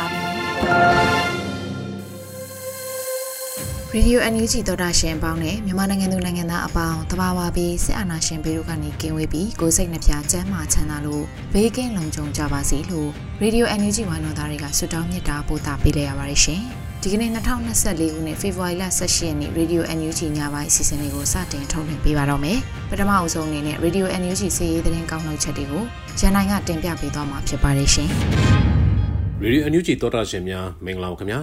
ါပြီ ရေဒီယို NUG သောတာရှင်အပေါင်းနဲ့မြန်မာနိုင်ငံသူနိုင်ငံသားအပေါင်းတဘာဝပြီးစစ်အာဏာရှင်ဘေးတို့ကနေကင်းဝေးပြီးကိုယ်စိတ်နှပြချမ်းမာချမ်းသာလို့ဘေးကင်းလုံခြုံကြပါစေလို့ရေဒီယို NUG ဝိုင်းတော်သားတွေကဆုတောင်းမြတ်တာပို့တာပေးလိုက်ရပါတယ်ရှင်ဒီကနေ့2024ခုနှစ်ဖေဖော်ဝါရီလ18ရက်နေ့ရေဒီယို NUG ညပိုင်းအစီအစဉ်လေးကိုစတင်ထုတ်လွှင့်ပေးပါတော့မယ်ပထမအဆုံးအနေနဲ့ရေဒီယို NUG စီးရီးသတင်းကောင်းနှုတ်ချက်တွေကိုရန်နိုင်ကတင်ပြပေးသွားမှာဖြစ်ပါတယ်ရှင် ရေဒီယိုအန်ယူဂျီတောတာရှင်များမင်္ဂလာပါခင်ဗျာ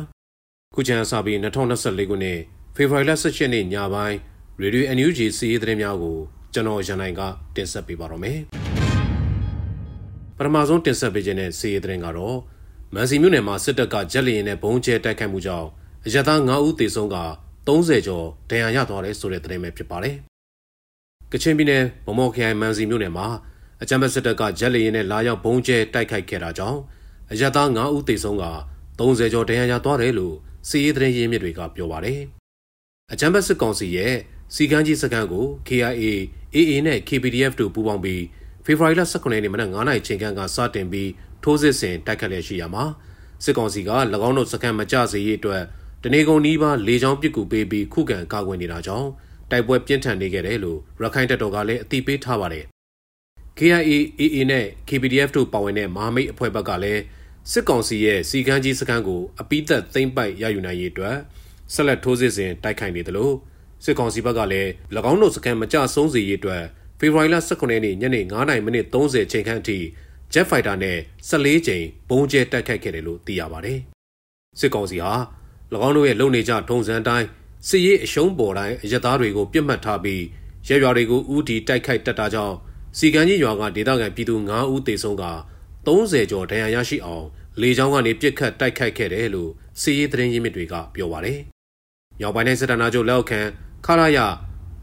ခုချမ်းအစပြီး2024ခုနှစ်ဖေဖော်ဝါရီလ17ရက်နေ့ညပိုင်းရေဒီယိုအန်ယူဂျီစီးရီးသတင်းများကိုကျွန်တော်ရန်နိုင်ကတင်ဆက်ပေးပါတော့မယ်ပထမဆုံးတင်ဆက်ပေးခြင်းတဲ့စီးရီးသတင်းကတော့မန်စီမြို့နယ်မှာစစ်တပ်ကဂျက်လီရင်နဲ့ဘုံကျဲတိုက်ခိုက်မှုကြောင့်အရသား9ဦးသေဆုံးက30ကျော်ဒဏ်ရာရသွားတယ်ဆိုတဲ့သတင်းပဲဖြစ်ပါတယ်ကချင်ပြည်နယ်ဗမော်ခရိုင်မန်စီမြို့နယ်မှာအကြမ်းဖက်စစ်တပ်ကဂျက်လီရင်နဲ့လာရောက်ဘုံကျဲတိုက်ခိုက်ခဲ့တာကြောင့် အရသား9ဦးသေဆုံးက30ကျော်ဒဏ်ရာရသွားတယ်လို့စီးရေးသတင်းရင်းမြစ်တွေကပြောပါတယ်။အကြမ်းဖက်စစ်ကောင်စီရဲ့စီကန်းကြီးစခန်းကို KIA, AA နဲ့ KPDF တို့ပူးပေါင်းပြီးဖေဖော်ဝါရီလ18ရက်နေ့မနက်9:00နာရီချိန်ခန့်ကစတင်ပြီးထိုးစစ်ဆင်တိုက်ခတ်လျက်ရှိရမှာစစ်ကောင်စီက၎င်းတို့စခန်းမကျစေရေးအတွက်တနေကုန်နီးပါးလေကြောင်းပစ်ကူပေးပြီးခုခံကာကွယ်နေတာကြောင့်တိုက်ပွဲပြင်းထန်နေခဲ့တယ်လို့ရခိုင်တပ်တော်ကလည်းအသိပေးထားပါတယ်။ KIA, AA နဲ့ KPDF တို့ပါဝင်တဲ့မဟာမိတ်အဖွဲ့ဘက်ကလည်း စစ်ကောင်စီရဲ့စီကန်းကြီးစခန်းကိုအပိသက်သိမ့်ပိုက်ရယူနိုင်ရေးအတွက်ဆက်လက်ထိုးစစ်ဆင်တိုက်ခိုက်နေတယ်လို့စစ်ကောင်စီဘက်ကလည်း၎င်းတို့စခန်းမကြဆုံးစေရေးအတွက်ဖေဖော်ဝါရီလ18ရက်နေ့ညနေ9:30မိနစ်30ချိန်ခန့်အထိ Jet Fighter နဲ့14ကြိမ်ဘုံကျဲတိုက်ခိုက်ခဲ့တယ်လို့သိရပါတယ်။စစ်ကောင်စီဟာ၎င်းတို့ရဲ့လုံနေကြထုံစံတိုင်းစစ်ရေးအရှုံးပေါ်တိုင်းအရသားတွေကိုပြစ်မှတ်ထားပြီးရဲရွာတွေကိုဥတီတိုက်ခိုက်တတ်တာကြောင့်စီကန်းကြီးရွာကဒေသခံပြည်သူ9ဦးသေဆုံးက30ကျော်ဒဏ်ရာရရှိအောင် လေကြောင်းကနေပြစ်ခတ်တိုက်ခိုက်ခဲ့တယ်လို့စီးရေးသတင်းရင်းမြစ်တွေကပြောပါတယ်။မြောက်ပိုင်းတိုင်းစစ်တပ်နာချုပ်လက်အောက်ခံခလာရ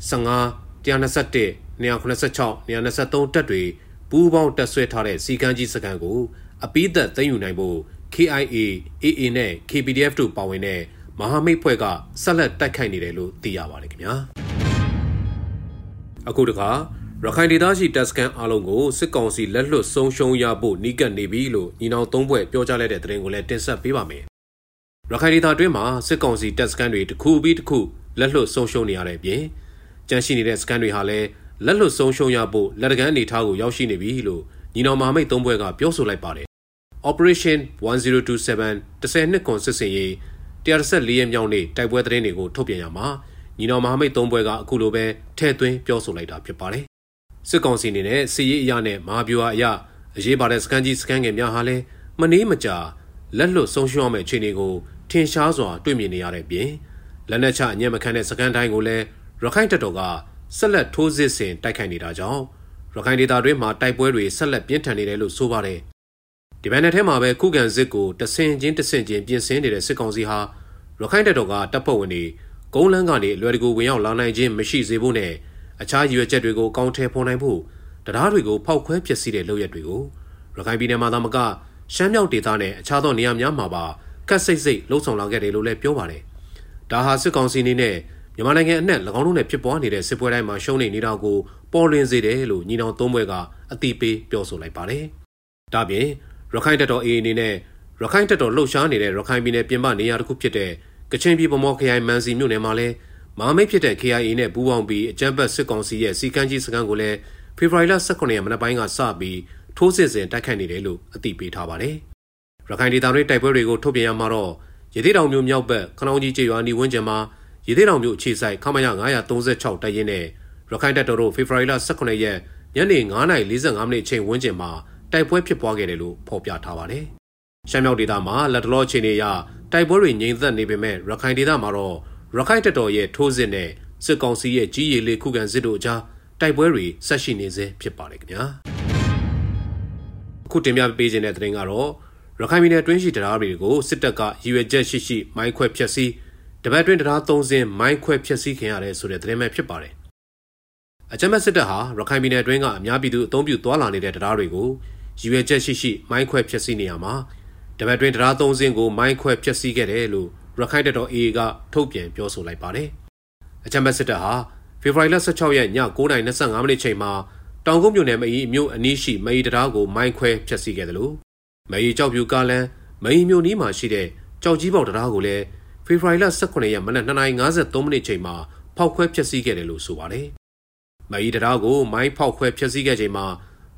15 121 296 223တပ်တွေပူးပေါင်းတပ်ဆွဲထားတဲ့စီကန်းကြီးစခန်းကိုအပိသက်သိမ်းယူနိုင်ဖို့ KIA, AA နဲ့ KPDF တို့ပါဝင်တဲ့မဟာမိတ်ဖွဲ့ကဆက်လက်တိုက်ခိုက်နေတယ်လို့သိရပါတယ်ခင်ဗျာ။အခုတခါ ရခိုင်ဒေသရှိတပ်စခန်းအလုံးကိုစစ်ကောင်စီလက်လွတ်ဆုံးရှုံးရဖို့နှီးကပ်နေပြီလို့ညီနောင်သုံးဘွဲ့ပြောကြားလိုက်တဲ့သတင်းကိုလည်းတင်ဆက်ပေးပါမယ်။ရခိုင်ဒေသအတွင်းမှာစစ်ကောင်စီတပ်စခန်းတွေတစ်ခုပြီးတစ်ခုလက်လွတ်ဆုံးရှုံးနေရတဲ့အပြင်ကြန့်ရှိနေတဲ့စခန်းတွေဟာလည်းလက်လွတ်ဆုံးရှုံးရဖို့လက်တကမ်းအနေထားကိုရောက်ရှိနေပြီလို့ညီနောင်မဟာမိတ်သုံးဘွဲ့ကပြောဆိုလိုက်ပါတယ်။ Operation 1027တစ်ဆယ်နှစ်ခွန်စစ်စင်ရေး114ရက်မြောက်နေ့တိုက်ပွဲသတင်းတွေကိုထုတ်ပြန်ရမှာညီနောင်မဟာမိတ်သုံးဘွဲ့ကအခုလိုပဲထဲ့သွင်းပြောဆိုလိုက်တာဖြစ်ပါတယ် စစ်ကောင်စီအနေနဲ့စီရေးအရာနဲ့မဟာဗျူဟာအရာအရေးပါတဲ့စကန်ကြီးစကန်ငယ်များဟာလည်းမနှေးမကြာလက်လွတ်ဆုံးရှုံးရမယ့်အခြေအနေကိုထင်ရှားစွာတွေ့မြင်နေရတဲ့ပြင်လက်နက်ချအညံ့မခံတဲ့စကန်တိုင်းကိုလည်းရခိုင်တပ်တော်ကဆက်လက်ထိုးစစ်ဆင်တိုက်ခိုက်နေတာကြောင့်ရခိုင်ဒေသတွင်းမှာတိုက်ပွဲတွေဆက်လက်ပြင်းထန်နေတယ်လို့ဆိုပါတယ်ဒီဘက်နဲ့ထဲမှာပဲခုခံစစ်ကိုတဆင်ချင်းတဆင်ချင်းပြင်ဆင်နေတဲ့စစ်ကောင်စီဟာရခိုင်တပ်တော်ကတပ်ဖွဲ့ဝင်တွေကုန်းလန်းကနေအလွယ်တကူဝင်ရောက်လာနိုင်ခြင်းမရှိစေဖို့နဲ့ အခြားရည်ရွယ်ချက်တွေကိုကောင်းထည်ဖော်နိုင်ဖို့တရားတွေကိုဖောက်ခွဲဖျက်ဆီးတဲ့လုပ်ရက်တွေကိုရခိုင်ပြည်နယ်မှာသာမကရှမ်းမြောက်ဒေသနဲ့အခြားသောနေရာများမှာပါကတ်စိတ်စိတ်လှုံ့ဆော်လာခဲ့တယ်လို့လည်းပြောပါတယ်။ဒါဟာစစ်ကောင်စီအနေနဲ့မြန်မာနိုင်ငံအနှံ့၎င်းတို့နဲ့ဖြစ်ပွားနေတဲ့စစ်ပွဲတိုင်းမှာရှုံးနေနေတာကိုပေါ်လွင်စေတယ်လို့ညီနောင်သုံးဘွဲကအတိပေးပြောဆိုလိုက်ပါတယ်။ဒါပြင်ရခိုင်တပ်တော် AA အနေနဲ့ရခိုင်တပ်တော်လှုပ်ရှားနေတဲ့ရခိုင်ပြည်နယ်ပြင်ပနေရာတစ်ခုဖြစ်တဲ့ကချင်ပြည်ဗမော်ခရိုင်မန်စီမြို့နယ်မှာလည်း မဟာမိတ်ဖြစ်တဲ့ KIA နဲ့ပူးပေါင်းပြီးအကြမ်းဖက်စစ်ကောင်စီရဲ့စီကန်းကြီးစခန်းကိုလည်းဖေဖော်ဝါရီလ18ရက်မနက်ပိုင်းကစပြီးထိုးစစ်ဆင်တိုက်ခိုက်နေတယ်လို့အသိပေးထားပါတယ်ရခိုင်ဒေသတွင်းတိုက်ပွဲတွေကိုထုတ်ပြန်ရမှာတော့ရသေးတောင်မြို့မြောက်ဘက်ခနောင်းကြီးကျေးရွာနီဝန်းကျင်မှာရသေးတောင်မြို့အခြေဆိုင်ခမရ936တိုက်ရင်နဲ့ရခိုင်တပ်တော်တို့ဖေဖော်ဝါရီလ18ရက်ညနေ9:45မိနစ်အချိန်ဝန်းကျင်မှာတိုက်ပွဲဖြစ်ပွားခဲ့တယ်လို့ဖော်ပြထားပါတယ်။ရှမ်းမြောက်ဒေသမှာလက်တလောအခြေအနေအရတိုက်ပွဲတွေငြိမ်သက်နေပေမဲ့ရခိုင်ဒေသမှာတော့ ရခိုင်တပ်တော်ရဲ့ထိုးစစ်နဲ့စစ်ကောင်စီရဲ့ကြီးရည်လေးခုခံစစ်တို့အကြားတိုက်ပွဲတွေဆက်ရှိနေစေဖြစ်ပါတယ်ခင်ဗျာ။အခုတင်ပြပေးခြင်းတဲ့သတင်းကတော့ရခိုင်ပြည်နယ်တွင်းရှိတရားတွေကိုစစ်တပ်ကရည်ရွယ်ချက်ရှိရှိမိုင်းခွဲဖျက်ဆီးတပတ်တွင်းတရားသုံးစင်းမိုင်းခွဲဖျက်ဆီးခင်ရတယ်ဆိုတဲ့သတင်းပဲဖြစ်ပါတယ်။အကြမ်းဖက်စစ်တပ်ဟာရခိုင်ပြည်နယ်တွင်းကအများပြည်သူအုံပြုသွားလာနေတဲ့တရားတွေကိုရည်ရွယ်ချက်ရှိရှိမိုင်းခွဲဖျက်ဆီးနေရမှာတပတ်တွင်းတရားသုံးစင်းကိုမိုင်းခွဲဖျက်ဆီးခဲ့တယ်လို့ ရခိုင်တပ်တော် AA ကထုတ်ပြန်ပြောဆိုလိုက်ပါတယ်။အကြမ်းဖက်စစ်တပ်ဟာဖေဖော်ဝါရီလ16ရက်ည9:25မိနစ်ချိန်မှာတောင်ကုန်းမြို့နယ်မအီမြို့အနီးရှိမအီတရားကိုမိုင်းခွဲဖျက်ဆီးခဲ့တယ်လို့မအီကြောက်ပြူကားလန်းမအီမြို့နီးမှာရှိတဲ့ကြောက်ကြီးပေါက်တရားကိုလည်းဖေဖော်ဝါရီလ18ရက်မနက်2:53မိနစ်ချိန်မှာဖောက်ခွဲဖျက်ဆီးခဲ့တယ်လို့ဆိုပါတယ်။မအီတရားကိုမိုင်းဖောက်ခွဲဖျက်ဆီးခဲ့ချိန်မှာ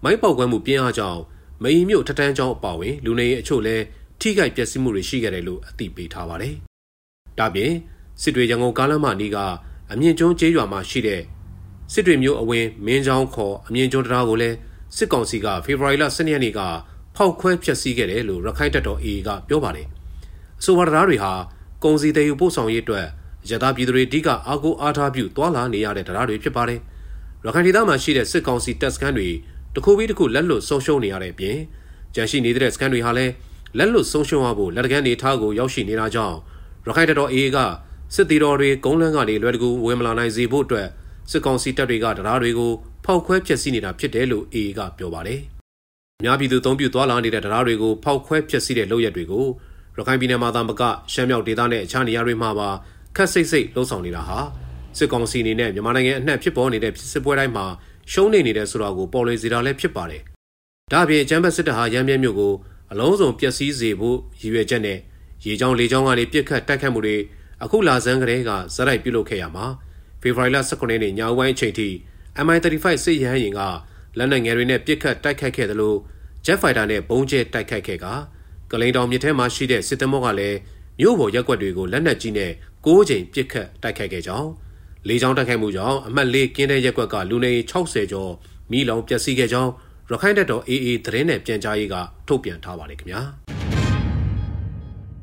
မိုင်းပေါက်ကွဲမှုပြင်းအားကြောင့်မအီမြို့ထထန်းကျောင်းအပါဝင်လူနေအချို့လည်းထိခိုက်ပျက်စီးမှုတွေရှိခဲ့တယ်လို့အသိပေးထားပါတယ်။ ဒါပြင်စစ်တွေရန်ကုန်ကားလမ်းမနီးကအမြင့်ကျွန်းကျေးရွာမှာရှိတဲ့စစ်တွေမျိုးအဝင်မင်းချောင်းခေါ်အမြင့်ကျွန်းတရားကိုလည်းစစ်ကောင်စီကဖေဖော်ဝါရီလ12ရက်နေ့ကဖောက်ခွဲဖျက်ဆီးခဲ့တယ်လို့ရခိုင်တပ်တော် AA ကပြောပါတယ်။အဆိုပါတရားတွေဟာကုံစီတည်ယူပို့ဆောင်ရေးအတွက်ရတာပြည်သူတွေအဓိကအားကိုးအားထားပြုသွာလာနေရတဲ့တရားတွေဖြစ်ပါတယ်။ရခိုင်ဒေသမှာရှိတဲ့စစ်ကောင်စီတပ်စခန်းတွေတစ်ခုပြီးတစ်ခုလက်လွတ်ဆုံးရှုံးနေရတဲ့အပြင်ကြန့်ရှိနေတဲ့စခန်းတွေဟာလည်းလက်လွတ်ဆုံးရှုံးရဖို့လက်တကန်းနေထားကိုရောက်ရှိနေတာကြောင့် ရခိုင်တပ်တော် AA ကစစ်တီတော်တွေကုန်းလန်းကနေလွယ်တကူဝင်မလာနိုင်စေဖို့အတွက်စစ်ကောင်စီတပ်တွေကတရားတွေကိုဖောက်ခွဲဖျက်ဆီးနေတာဖြစ်တယ်လို့ AA ကပြောပါတယ်။များပြည်သူသုံးပြုသွားလာနေတဲ့တရားတွေကိုဖောက်ခွဲဖျက်ဆီးတဲ့လုပ်ရက်တွေကိုရခိုင်ပြည်နယ်မှာသာမကရှမ်းမြောက်ဒေသနဲ့အခြားနေရာတွေမှာပါခက်စိတ်စိတ်လှုံ့ဆော်နေတာဟာစစ်ကောင်စီအနေနဲ့မြန်မာနိုင်ငံအနှံ့ဖြစ်ပေါ်နေတဲ့စစ်ပွဲတိုင်းမှာရှုံးနေနေတဲ့ဆိုတာကိုပေါ်လွင်စေတာလည်းဖြစ်ပါတယ်။ဒါ့အပြင်အကြမ်းဖက်စစ်တပ်ဟာရမ်းမြဲမြို့ကိုအလုံးစုံပျက်စီးစေဖို့ရည်ရွယ်ချက်နဲ့ ရေချောင်းလေချောင်းကနေပြစ်ခတ်တိုက်ခတ်မှုတွေအခုလာဇန်းကလေးကဇက်ရိုက်ပြုလုပ်ခဲ့ရမှာဖေဖော်ဝါရီလ18ရက်နေ့ညဝိုင်းအချိန်ထိ MI35 စစ်ရဟန်းရင်ကလက်နက်ငယ်တွေနဲ့ပစ်ခတ်တိုက်ခတ်ခဲ့တယ်လို့ Jet Fighter နဲ့ဘုံကျဲတိုက်ခတ်ခဲ့ကကလိန်တောင်မြစ်ထဲမှာရှိတဲ့စစ်တမောကလည်းမြို့ပေါ်ရက်ွက်တွေကိုလက်နက်ကြီးနဲ့၉ချိန်ပစ်ခတ်တိုက်ခတ်ခဲ့ကြောင်းလေးချောင်းတိုက်ခိုက်မှုကြောင့်အမှတ်၄ကင်းတဲ့ရက်ွက်ကလူနေ60ကျော်မိလောင်ပျက်စီးခဲ့ကြောင်းရခိုင်တပ်တော် AA သတင်းနဲ့ပြန်ကြားရေးကထုတ်ပြန်ထားပါတယ်ခင်ဗျာ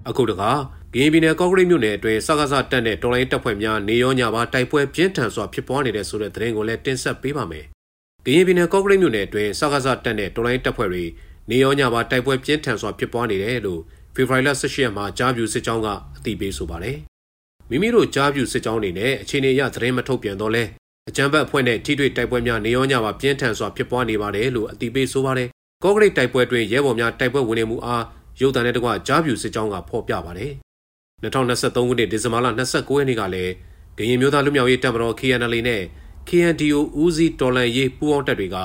အခုတခါကရင်ပြည်နယ်ကော့ကရိတ်မြို့နယ်အတွင်းစကားစတက်တဲ့တော်လိုင်းတပ်ဖွဲ့များနေရောညပါတိုက်ပွဲပြင်းထန်စွာဖြစ်ပွားနေတဲ့ဆိုတဲ့သတင်းကိုလည်းတင်ဆက်ပေးပါမယ်။ကရင်ပြည်နယ်ကော့ကရိတ်မြို့နယ်အတွင်းစကားစတက်တဲ့တော်လိုင်းတပ်ဖွဲ့တွေနေရောညပါတိုက်ပွဲပြင်းထန်စွာဖြစ်ပွားနေတယ်လို့ဖေဖော်ဝါရီလ18ရက်မှာကြားပြူစစ်ကြောင်းကအသိပေးဆိုပါတယ်။မိမိတို့ကြားပြူစစ်ကြောင်းတွေနဲ့အခြေအနေအရသတင်းမထုတ်ပြန်တော့လဲအကြံဖတ်အဖွဲ့နဲ့ထိတွေ့တိုက်ပွဲများနေရောညပါပြင်းထန်စွာဖြစ်ပွားနေပါတယ်လို့အသိပေးဆိုပါတယ်။ကော့ကရိတ်တိုက်ပွဲတွင်ရဲဘော်များတိုက်ပွဲဝင်နေမှုအား ရုပ်သံနဲ့တကွကြားပြူစစ်ကြောင်းကဖော်ပြပါတယ်2023ခုနှစ်ဒီဇင်ဘာလ29ရက်နေ့ကလည်းကရင်မျိုးသားလူမျိုးရေးတပ်မတော် KNL နဲ့ KNDO ဦးစီးတော်လှန်ရေးပူးပေါင်းတပ်တွေက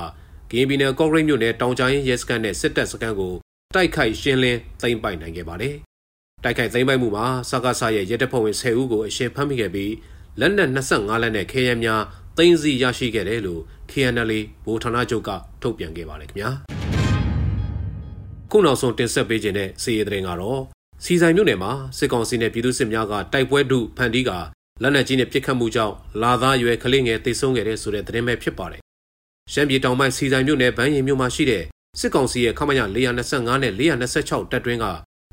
ကရင်ပြည်နယ်ကော့ဂရိတ်မြို့နယ်တောင်ကြားရင်ရဲစခန်းနဲ့စစ်တပ်စခန်းကိုတိုက်ခိုက်ရှင်းလင်းသိမ်းပိုက်နိုင်ခဲ့ပါတယ်။တိုက်ခိုက်သိမ်းပိုက်မှုမှာစကားဆရဲ့ရဲတပ်ဖွဲ့ဝင်10ဦးကိုအရှင်ဖမ်းမိခဲ့ပြီးလက်နက်25လက်နဲ့ခဲယမ်းများသိမ်းဆည်းရရှိခဲ့တယ်လို့ KNL ဗိုလ်ဌာနချုပ်ကထုတ်ပြန်ခဲ့ပါတယ်ခင်ဗျာ။ ခုနောက်ဆုံးတင်ဆက်ပေးခြင်းတဲ့စီးရီးသတင်းကတော့စီဆိုင်မြို့နယ်မှာစစ်ကောင်စီနဲ့ပြည်သူစစ်များကတိုက်ပွဲဒုဖန်တီးကလက်နက်ကြီးနဲ့ပစ်ခတ်မှုကြောင့်လာသားရွယ်ကလေးငယ်တိတ်ဆုံးခဲ့တဲ့ဆိုတဲ့သတင်းပဲဖြစ်ပါတယ်။ရှမ်းပြည်တောင်ပိုင်းစီဆိုင်မြို့နယ်ဗန်းရင်မြို့မှာရှိတဲ့စစ်ကောင်စီရဲ့ခမရ425နဲ့426တပ်တွင်းက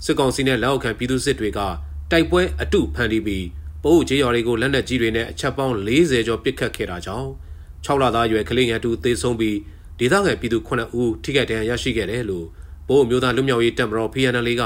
စစ်ကောင်စီနဲ့လက်အောက်ခံပြည်သူစစ်တွေကတိုက်ပွဲအတုဖန်တီးပြီးပို့ကျေးရွာတွေကိုလက်နက်ကြီးတွေနဲ့အချက်ပေါင်း40ကျော်ပစ်ခတ်ခဲ့တာကြောင့်6လသားရွယ်ကလေးငယ်တူသေဆုံးပြီးဒေသခံပြည်သူ9ဦးထိခိုက်ဒဏ်ရာရရှိခဲ့တယ်လို့ ပို့မျိုးသားလူမျိုးရေးတပ်မတော် PNL က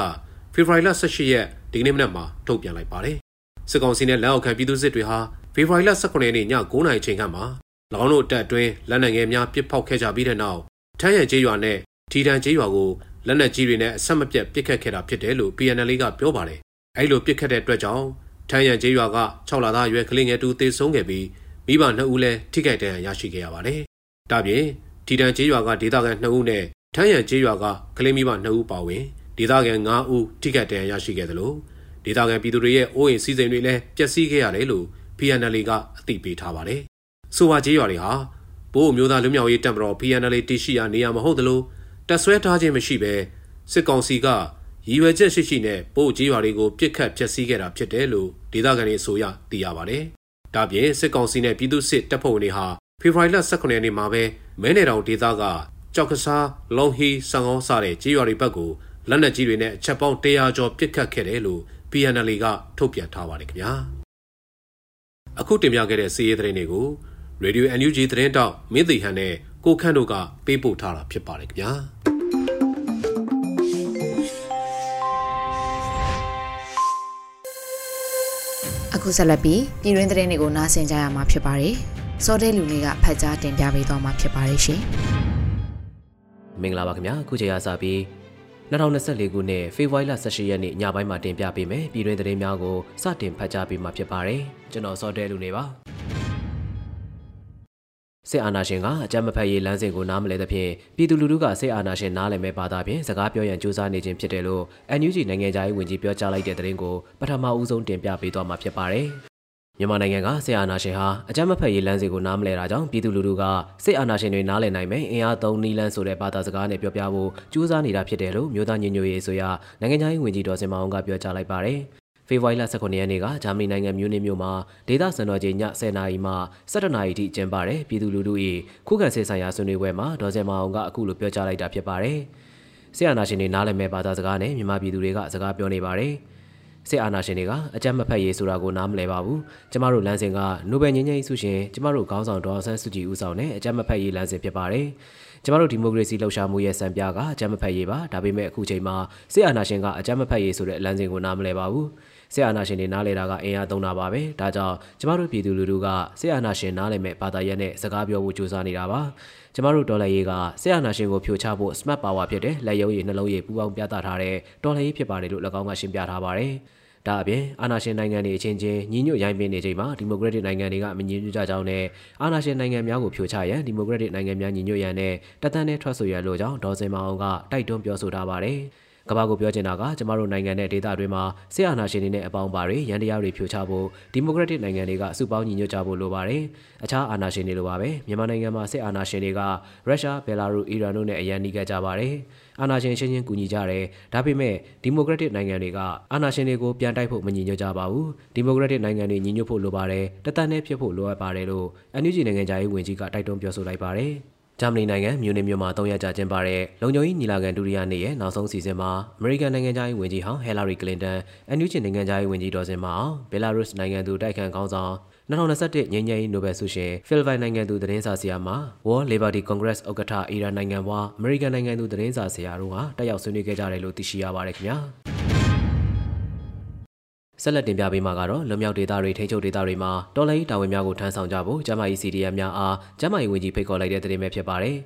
ဖေဖော်ဝါရီလ18ရက်ဒီကနေ့မနက်မှာထုတ်ပြန်လိုက်ပါတယ်။စစ်ကောင်စီနဲ့လက်အောက်ခံပြည်သူစစ်တွေဟာဖေဖော်ဝါရီလ18ရက်နေ့ည9:00နာရီချိန်ခန့်မှာ၎င်းတို့တပ်အတွင်းလက်နက်ငယ်များပစ်ဖောက်ခဲ့ကြပြီးတဲ့နောက်ထမ်းရံကျေးရွာနဲ့ထီတန်ကျေးရွာကိုလက်နက်ကြီးတွေနဲ့အဆက်မပြတ်ပစ်ခတ်ခဲ့တာဖြစ်တယ်လို့ PNL ကပြောပါတယ်။အဲဒီလိုပစ်ခတ်တဲ့အတွက်ကြောင့်ထမ်းရံကျေးရွာက6လသားအရွယ်ကလေးငယ်တူသေဆုံးခဲ့ပြီးမိဘ2ဦးလည်းထိခိုက်ဒဏ်ရာရရှိခဲ့ရပါတယ်။ဒါပြင်ထီတန်ကျေးရွာကဒေသခံ2ဦးနဲ့ ထမ်းရံကျေးရွာကကလေးမိဘ2ဦးပါဝင်ဒေသခံ9ဦးထိခိုက်ဒဏ်ရာရရှိခဲ့တယ်လို့ဒေသခံပြည်သူတွေရဲ့အိုးအိမ်စီးစိမ်တွေလည်းပျက်စီးခဲ့ရတယ်လို့ PNL ကအသိပေးထားပါတယ်။ဆိုပါကြေးရွာတွေဟာဘိုးမျိုးသားလူမျိုးရေးတပ်မတော် PNL တရှိရာနေရာမဟုတ်သလိုတက်ဆွဲထားခြင်းမရှိဘဲစစ်ကောင်စီကရရည်ရွယ်ချက်ရှိရှိနဲ့ပို့ကြီးရွာတွေကိုပြစ်ခတ်ဖျက်ဆီးခဲ့တာဖြစ်တယ်လို့ဒေသခံတွေဆိုရသိရပါတယ်။ဒါပြင်စစ်ကောင်စီနဲ့ပြည်သူ့စစ်တပ်ဖွဲ့ဝင်တွေဟာဖေဖော်ဝါရီလ18ရက်နေ့မှာပဲမဲနယ်တောင်ဒေသက ကြောက်ကစားလုံဟီစံကောစတဲ့ကြေးရွာတွေဘက်ကိုလက်နက်ကြီးတွေနဲ့အချက်ပေါင်း100ကျော်ပစ်ခတ်ခဲ့တယ်လို့ PNL ကထုတ်ပြန်ထားပါတယ်ခင်ဗျာအခုတင်ပြခဲ့တဲ့စီးရဲသတင်းတွေကို Radio NUG သတင်းတောက်မင်းသိဟန်နဲ့ကိုခန့်တို့ကပေးပို့ထားတာဖြစ်ပါတယ်ခင်ဗျာအခုဆက်လက်ပြီးပြည်တွင်းသတင်းတွေကိုနားဆင်ကြရမှာဖြစ်ပါတယ်စောတဲလူတွေကဖတ်ကြားတင်ပြပေးသွားမှာဖြစ်ပါတယ်ရှင် မင်္ဂလာပါခင်ဗျာခုချိန်ရစပြီး2024ခုနှစ်ဖေဖော်ဝါရီလ18ရက်နေ့ညပိုင်းမှာတင်ပြပေးမယ်ပြည်တွင်းသတင်းများကိုစတင်ဖတ်ကြားပေးမှာဖြစ်ပါတယ်ကျွန်တော်စောတဲလူနေပါစစ်အာဏာရှင်ကအကြမ်းမဖက်ရေးလမ်းစဉ်ကိုနားမလဲသဖြင့်ပြည်သူလူထုကစစ်အာဏာရှင်နားလည်မဲ့ဘာသာဖြင့်စကားပြောရန်ကြိုးစားနေခြင်းဖြစ်တယ်လို့ NUG နိုင်ငံသားရေးဝန်ကြီးပြောကြားလိုက်တဲ့သတင်းကိုပထမဦးဆုံးတင်ပြပေးသွားမှာဖြစ်ပါတယ် မြန်မာနိုင်ငံကစစ်အာဏာရှင်ဟာအကြမ်းမဖက်ရေးလမ်းစဉ်ကိုနားမလဲတာကြောင့်ပြည်သူလူထုကစစ်အာဏာရှင်တွေနားလည်နိုင်မယ်အင်အားသုံးနီးလန်းဆိုတဲ့ဘာသာစကားနဲ့ပြောပြဖို့ကြိုးစားနေတာဖြစ်တယ်လို့မြို့သားညညရေးဆိုရနိုင်ငံသားဝန်ကြီးဒေါ်စင်မအောင်ကပြောကြားလိုက်ပါတယ်။ဖေဖော်ဝါရီလ18ရက်နေ့ကဂျာမနီနိုင်ငံမြူးနစ်မြို့မှာဒေသစံတော်ချိန်ည10:00နာရီမှ17:00နာရီထိကျင်းပတဲ့ပြည်သူလူထု၏ခုခံစစ်ဆိုင်ရာဆွေးနွေးပွဲမှာဒေါ်စင်မအောင်ကအခုလိုပြောကြားလိုက်တာဖြစ်ပါတယ်။ဆရာနာရှင်တွေနားလည်မဲ့ဘာသာစကားနဲ့မြန်မာပြည်သူတွေကစကားပြောနေပါတယ်။ စစ်အာဏာရှင်တွေကအကြမ်းမဖက်ရေးဆိုတာကိုနားမလည်ပါဘူးကျမတို့လမ်းစဉ်ကနိုဘယ်ငြိမ်းချမ်းရေးဆုရှင်ကျမတို့ခေါင်းဆောင်ဒေါ်ဆန်းစုကြည်ဦးဆောင်တဲ့အကြမ်းမဖက်ရေးလမ်းစဉ်ဖြစ်ပါတယ်ကျမတို့ဒီမိုကရေစီလှုပ်ရှားမှုရဲ့စံပြကအကြမ်းမဖက်ရေးပါဒါပေမဲ့အခုချိန်မှာစစ်အာဏာရှင်ကအကြမ်းမဖက်ရေးဆိုတဲ့လမ်းစဉ်ကိုနားမလည်ပါဘူးစစ်အာဏာရှင်တွေနားလေတာကအင်အားသုံးတာပါပဲဒါကြောင့်ကျမတို့ပြည်သူလူထုကစစ်အာဏာရှင်နားလည်မဲ့ဘာသာရပ်နဲ့စကားပြောဖို့ကြိုးစားနေတာပါကျမတို့ဒေါ်လာရေးကဆက်အာနာရှင်ကိုဖြိုချဖို့ smart power ဖြစ်တဲ့လက်ရုံးရည်နှလုံးရည်ပူပေါင်းပြသထားတဲ့ဒေါ်လာရေးဖြစ်ပါတယ်လို့၎င်းကရှင်းပြထားပါတယ်။ ဒါအပြင်အာဏာရှင်နိုင်ငံတွေအချင်းချင်းညီညွတ်ရိုင်းပင်းနေချိန်မှာဒီမိုကရက်တစ်နိုင်ငံတွေကမညီညွတ်ကြကြောင်းနဲ့အာဏာရှင်နိုင်ငံများကိုဖြိုချရန်ဒီမိုကရက်တစ်နိုင်ငံများညီညွတ်ရန်နဲ့တသန်းနဲ့ထွက်ဆိုရန်လိုကြောင်းဒေါ်စင်မအောင်ကတိုက်တွန်းပြောဆိုထားပါတယ်။ကမ္ဘာကိုပြောချင်တာကကျမတို့နိုင်ငံနဲ့ဒေသတွင်းမှာစစ်အာဏာရှင်တွေနဲ့အပေါင်းပါတွေရန်တရားတွေဖြိုချဖို့ဒီမိုကရက်တစ်နိုင်ငံတွေကစုပေါင်းညီညွတ်ကြဖို့လိုပါတယ်။အခြားအာဏာရှင်တွေလိုပါပဲမြန်မာနိုင်ငံမှာစစ်အာဏာရှင်တွေကရုရှား၊ဘယ်လာရုစ်၊အီရန်တို့နဲ့အရန်နှီးခဲ့ကြပါတယ်။ အာဏာရှင်ချင်းချင်းကူညီကြတယ်ဒါပေမဲ့ဒီမိုကရက်တစ်နိုင်ငံတွေကအာဏာရှင်တွေကိုပြန်တိုက်ဖို့မညီညွတ်ကြပါဘူးဒီမိုကရက်တစ်နိုင်ငံတွေညီညွတ်ဖို့လိုပါတယ်တသက်နဲ့ဖြစ်ဖို့လိုအပ်ပါတယ်လို့ NUG နိုင်ငံသားရေးဝန်ကြီးကတိုက်တွန်းပြောဆိုလိုက်ပါတယ်ဂျာမနီနိုင်ငံမြူနစ်မြို့မှာ၃ရက်ကြာကျင်းပတဲ့လုံခြုံရေးညီလာခံဒုတိယနေ့ရဲ့နောက်ဆုံးစီစဉ်မှာအမေရိကန်နိုင်ငံသားရေးဝန်ကြီးဟောင်းဟဲလာရီကလင်တန်အန်ယူဂျီနိုင်ငံသားရေးဝန်ကြီးဒေါ်စင်မအောင်ဘယ်လာရုစ်နိုင်ငံသူတိုက်ခန်ကောင်းဆောင် 2021ငြိမ်းချမ်းရေးနိုဘယ်ဆုရှင်ဖိလစ်ပိုင်နိုင်ငံသူသတင်းစာဆရာမှာ World Liberty Congress ဥက္ကဋ္ဌအီရန်နိုင်ငံဘွားအမေရိကန်နိုင်ငံသူသတင်းစာဆရာတို့ဟာတက်ရောက်ဆွေးနွေးခဲ့ကြတယ်လို့သိရှိရပါတယ်ခင်ဗျာဆက်လက်တင်ပြပေးမှာကတော့လွန်မြောက်ဒေသတွေထိချုပ်ဒေသတွေမှာတော်လိုင်းတာဝန်များကိုထမ်းဆောင်ကြဖို့ကျမကြီး CDM များအားကျမကြီးဝန်ကြီးဖိတ်ခေါ်လိုက်တဲ့သတင်းပဲဖြစ်ပါတယ်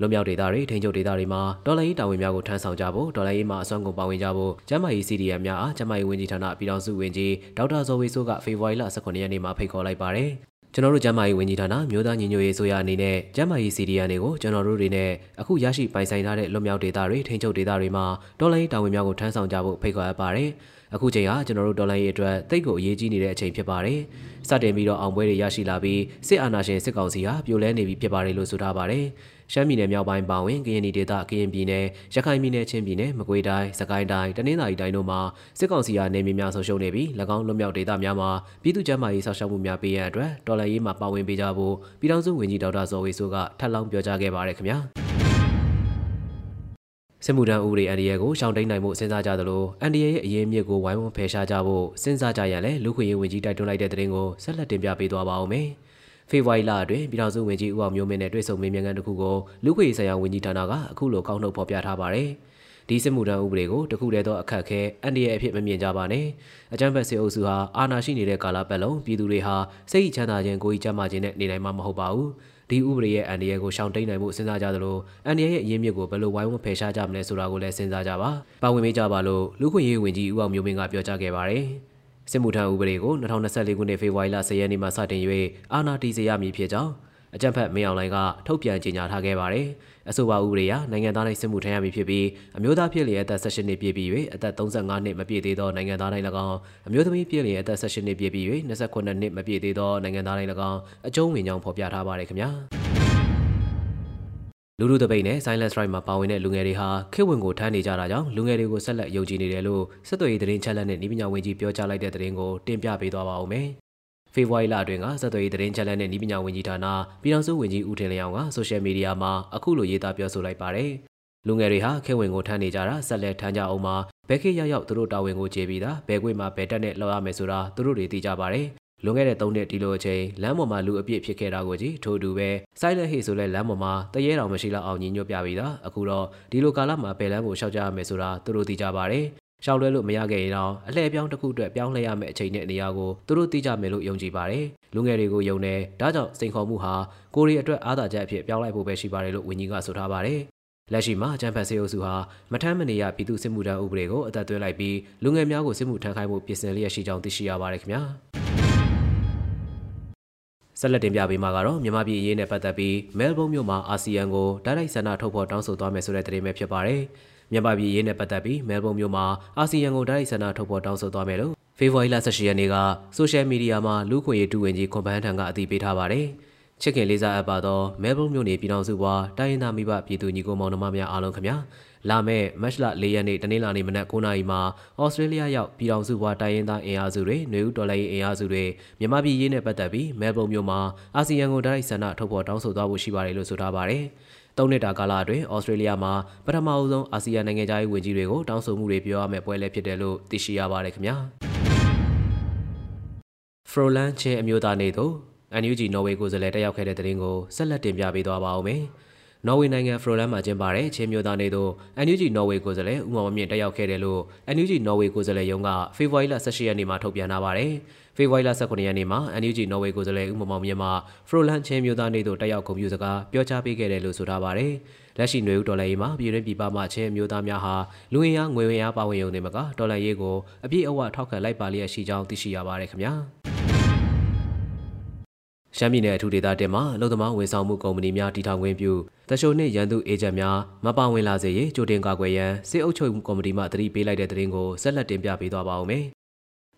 လွန်မြောက်ဒေသတွေထိန်းချုပ်ဒေသတွေမှာဒေါ်လာရေးတာဝန်များကိုထမ်းဆောင်ကြဖို့ဒေါ်လာရေးမှာအစွမ်းကုန်ပါဝင်ကြဖို့ကျန်းမာရေး CDM များအားကျန်းမာရေးဝန်ကြီးဌာနပြည်ထောင်စုဝန်ကြီးဒေါက်တာဇော်ဝေဆိုးကဖေဖော်ဝါရီလ18ရက်နေ့မှာဖိတ်ခေါ်လိုက်ပါတယ်ကျွန်တော်တို့ကျန်းမာရေးဝန်ကြီးဌာနမြို့သားညီညွတ်ရေးဆိုရအနေနဲ့ကျန်းမာရေး CDN တွေကိုကျွန်တော်တို့တွေနဲ့အခုရရှိပိုင်ဆိုင်ထားတဲ့လွတ်မြောက်ဒေသတွေထိန်းချုပ်ဒေသတွေမှာဒေါ်လာရေးတာဝန်များကိုထမ်းဆောင်ကြဖို့ဖိတ်ခေါ်အပ်ပါတယ်။အခုချိန်ဟာကျွန်တော်တို့ဒေါ်လာရေးအတွက်တိတ်ကိုအရေးကြီးနေတဲ့အချိန်ဖြစ်ပါတယ်။စတင်ပြီးတော့အောင်ပွဲတွေရရှိလာပြီးစစ်အာဏာရှင်စစ်ကောင်စီဟာပြိုလဲနေပြီဖြစ်ပါတယ်လို့ဆိုထားပါတယ်။ ရှမ်းပြည်နယ်မြောက်ပိုင်းပါဝင်ကရင်ပြည်ဒေသကရင်ပြည်နယ်ရခိုင်ပြည်နယ်ချင်းပြည်နယ်မကွေးတိုင်းစကိုင်းတိုင်းတနင်္သာရီတိုင်းတို့မှာစစ်ကောင်စီအားနေမြေများဆုံးရှုံးနေပြီး၎င်းလွတ်မြောက်ဒေသများမှာပြည်သူ့ကျန်းမာရေးဆောက်ရှောက်မှုများပေးရန်အတွက်တော်လှန်ရေးမှာပါဝင်ပေးကြဖို့ပြည်ထောင်စုဝန်ကြီးဒေါက်တာဇော်ဝေဆိုးကထပ်လောင်းပြောကြားခဲ့ပါတယ်ခင်ဗျာစစ်မှုထမ်းဥပဒေအန်ဒီရဲကိုရှောင်တိန်နိုင်မှုစဉ်းစားကြသလိုအန်ဒီရဲရဲ့အရေးအမြစ်ကိုဝိုင်းဝန်းဖယ်ရှားကြဖို့စဉ်းစားကြရန်လည်းလူခွင့်ရေးဝန်ကြီးတိုက်တွန်းလိုက်တဲ့တဲ့တင်ကိုဆက်လက်တင်ပြပေးသွားပါဦးမယ်။ ဖေဖော်ဝါရီလအတွင်းပြည်ထောင်စုဝန်ကြီးဦးအောင်မျိုးမင်းနဲ့တွေ့ဆုံမေးမြန်းခန်းတစ်ခုကိုလူခွေဆိုင်ရာဝန်ကြီးဌာနကအခုလိုကောက်နှုတ်ဖော်ပြထားပါတယ်။ဒီစစ်မှုထမ်းဥပဒေကိုတခုတည်းသောအခက်အခဲအန်ဒီရဲ့အဖြစ်မမြင်ကြပါနဲ့။အကြမ်းဖက်စစ်အုပ်စုဟာအာဏာရှိနေတဲ့ကာလပတ်လုံးပြည်သူတွေဟာစိတ်ချမ်းသာခြင်းကိုယ်ကြီးကျန်းမာခြင်းနဲ့နေနိုင်မှာမဟုတ်ပါဘူး။ဒီဥပဒေရဲ့အန်ဒီရဲ့ကိုရှောင်တိန်နိုင်မှုစဉ်းစားကြသလိုအန်ဒီရဲ့အရင်းမြစ်ကိုဘယ်လိုဝိုင်းဝန်းဖယ်ရှားကြမလဲဆိုတာကိုလည်းစဉ်းစားကြပါ။ပါဝင်မိကြပါလို့လူခွင့်ရေးဝန်ကြီးဦးအောင်မျိုးမင်းကပြောကြားခဲ့ပါတယ်။ စစ်မှုထမ်းဥပဒေကို2024ခုနှစ်ဖေဖော်ဝါရီလ10ရက်နေ့မှာစတင်၍အာဏာတည်စေရမည်ဖြစ်ကြောင်းအကြံဖက်မင်းအောင်လှိုင်ကထုတ်ပြန်ကြေညာထားခဲ့ပါတယ်။အဆိုပါဥပဒေအရနိုင်ငံသားတိုင်းစစ်မှုထမ်းရမည်ဖြစ်ပြီးအမျိုးသားဖြစ်လျက်အသက်18နှစ်ပြည့်ပြီး၍အသက်35နှစ်မပြည့်သေးသောနိုင်ငံသားတိုင်း၎င်းအမျိုးသမီးဖြစ်လျက်အသက်18နှစ်ပြည့်ပြီး၍28နှစ်မပြည့်သေးသောနိုင်ငံသားတိုင်း၎င်းအကျုံးဝင်ကြောင်းဖော်ပြထားပါတယ်ခင်ဗျာ။ လူလူတပိတ်နဲ့ Silent Strike မှာပါဝင်တဲ့လူငယ်တွေဟာခေတ်ဝင်ကိုထမ်းနေကြတာကြောင့်လူငယ်တွေကိုဆက်လက်ယုံကြည်နေတယ်လို့စစ်သွေးသတင်းချက်လက်နဲ့ဤပညာဝန်ကြီးပြောကြားလိုက်တဲ့သတင်းကိုတင်ပြပေးသွားပါဦးမယ်။ဖေဖော်ဝါရီလအတွင်းကစစ်သွေးသတင်းချက်လက်နဲ့ဤပညာဝန်ကြီးဌာနပြည်ထောင်စုဝန်ကြီးဦးထင်လျောင်ကဆိုရှယ်မီဒီယာမှာအခုလိုရေးသားပြောဆိုလိုက်ပါတယ်။လူငယ်တွေဟာခေတ်ဝင်ကိုထမ်းနေကြတာဆက်လက်ထမ်းကြအောင်မှာဘယ်ခေတ်ရောက်ရောက်သူတို့တာဝန်ကိုကျေပြီးတာဘယ်ခွေမှာဘယ်တက်နဲ့လောက်ရမယ်ဆိုတာသူတို့တွေသိကြပါတယ် လွန်ခဲ့တဲ့၃နှစ်ဒီလိုအချိန်လမ်းပေါ်မှာလူအပြည့်ဖြစ်ခဲ့တာကိုကြည့်ထို့တူပဲ Silent Hate ဆိုလဲလမ်းပေါ်မှာတရေတောင်မရှိတော့အောင်ညီညွတ်ပြပြီးသားအခုတော့ဒီလိုကာလမှာဘယ်လမ်းကိုရှောက်ကြရမယ်ဆိုတာသူတို့သိကြပါတယ်ရှောက်လွဲလို့မရခဲ့ရင်တော့အလှည့်ပြောင်းတစ်ခုအတွက်ပြောင်းလဲရမယ့်အချိန်နဲ့နေရာကိုသူတို့သိကြမယ်လို့ယုံကြည်ပါတယ်လူငယ်တွေကိုယုံတယ်ဒါကြောင့်စိန်ခေါ်မှုဟာကိုရီအတွက်အားသာချက်အဖြစ်ပြောင်းလဲဖို့ပဲရှိပါတယ်လို့ဝန်ကြီးကဆိုထားပါတယ်လက်ရှိမှာဂျမ်ဖတ်စေအုပ်စုဟာမထမ်းမနေရပြည်သူစစ်မှုထမ်းဥပဒေကိုအသက်သွင်းလိုက်ပြီးလူငယ်များကိုစစ်မှုထမ်းခိုင်းမှုပြင်ဆင်လျက်ရှိကြောင်းသိရှိရပါတယ်ခင်ဗျာ ဆက်လက်တင်ပြပေးမှာကတော့မြန်မာပြည်အရေးနဲ့ပတ်သက်ပြီးမဲလ်ဘုန်းမြို့မှာအာဆီယံကိုတိုက်ရိုက်ဆန္ဒထုတ်ဖော်တောင်းဆိုသွားမယ်ဆိုတဲ့သတင်းပဲဖြစ်ပါတယ်။မြန်မာပြည်အရေးနဲ့ပတ်သက်ပြီးမဲလ်ဘုန်းမြို့မှာအာဆီယံကိုတိုက်ရိုက်ဆန္ဒထုတ်ဖော်တောင်းဆိုသွားမယ်လို့ဖေဖော်ဝါရီလ18ရက်နေ့ကဆိုရှယ်မီဒီယာမှာလူခွင့်ရေးတူဝင်ကြီးကွန်ပန်းထံကအတည်ပြုထားပါတယ်။ချစ်ခင်လေးစားအပ်ပါသောမဲလ်ဘုန်းမြို့နေပြည်တော်စုဘွားတိုင်းရင်းသားမိဘပြည်သူညီကိုမောင်နှမများအားလုံးခင်ဗျာ။ လာမယ့်မတ်လ၄ရက်နေ့တနင်္လာနေ့မနက်9:00နာရီမှာဩစတြေးလျရောက်ပြည်ထောင်စုဘွားတိုင်းရင်းသားအင်အားစုတွေ၊နေဦးတော်လှန်ရေးအင်အားစုတွေမြန်မာပြည်ရေးနဲ့ပတ်သက်ပြီးမဲလ်ဘုန်းမြို့မှာအာဆီယံကိုတိုက်ဆန္ဒထုတ်ဖော်တောင်းဆိုသွားဖို့ရှိပါတယ်လို့ဆိုထားပါတယ်။သုံးနှစ်တာကာလအတွင်းဩစတြေးလျမှာပထမအဆုံးအာဆီယံနိုင်ငံသားရေးဝန်ကြီးတွေကိုတောင်းဆိုမှုတွေပြောရမယ့်ပွဲလည်းဖြစ်တယ်လို့သိရှိရပါတယ်ခင်ဗျာ။ Froland ချင်းအမျိုးသားနေသို့ NUG နော်ဝေကိုယ်စားလှယ်တက်ရောက်ခဲ့တဲ့တဲ့ရင်ကိုဆက်လက်တင်ပြပေးသွားပါဦးမယ်။ နော်ဝေနိုင်ငံဖရိုလန်မှာကျင်းပတဲ့ချင်းမျိုးသားနေသို့ NUG နော်ဝေကိုယ်စားလှယ်ဦးမောင်မြင့်တက်ရောက်ခဲ့တယ်လို့ NUG နော်ဝေကိုယ်စားလှယ်ရုံးကဖေဖော်ဝါရီလ18ရက်နေ့မှာထုတ်ပြန်ထားပါတယ်။ဖေဖော်ဝါရီလ19ရက်နေ့မှာ NUG နော်ဝေကိုယ်စားလှယ်ဦးမောင်မြင့်မှဖရိုလန်ချင်းမျိုးသားနေသို့တက်ရောက်ဂုဏ်ပြုစကားပြောကြားပေးခဲ့တယ်လို့ဆိုထားပါတယ်။လက်ရှိຫນွေဦးဒေါ်လာရေးမှာပြည်တွင်းပြည်ပမှချင်းမျိုးသားများဟာလူဝင်အားငွေဝင်အားပါဝင်ရုံတွေမှာကဒေါ်လာရေးကိုအပြည့်အဝထောက်ခံလိုက်ပါလျက်ရှိကြောင်းသိရှိရပါတယ်ခင်ဗျာ။ ရှမ်းပြည်နယ်အထူးဒေသတင်မှာအလုံသမားဝန်ဆောင်မှုကုမ္ပဏီများတည်ထောင်ခွင့်ပြုတရှိုနှင့်ရန်သူအေဂျင့်များမပါဝင်လာစေရေးကြိုတင်ကာကွယ်ရန်စစ်အုပ်ချုပ်မှုကော်မတီမှတတိပေးလိုက်တဲ့သတင်းကိုဆက်လက်တင်ပြပေးသွားပါဦးမယ်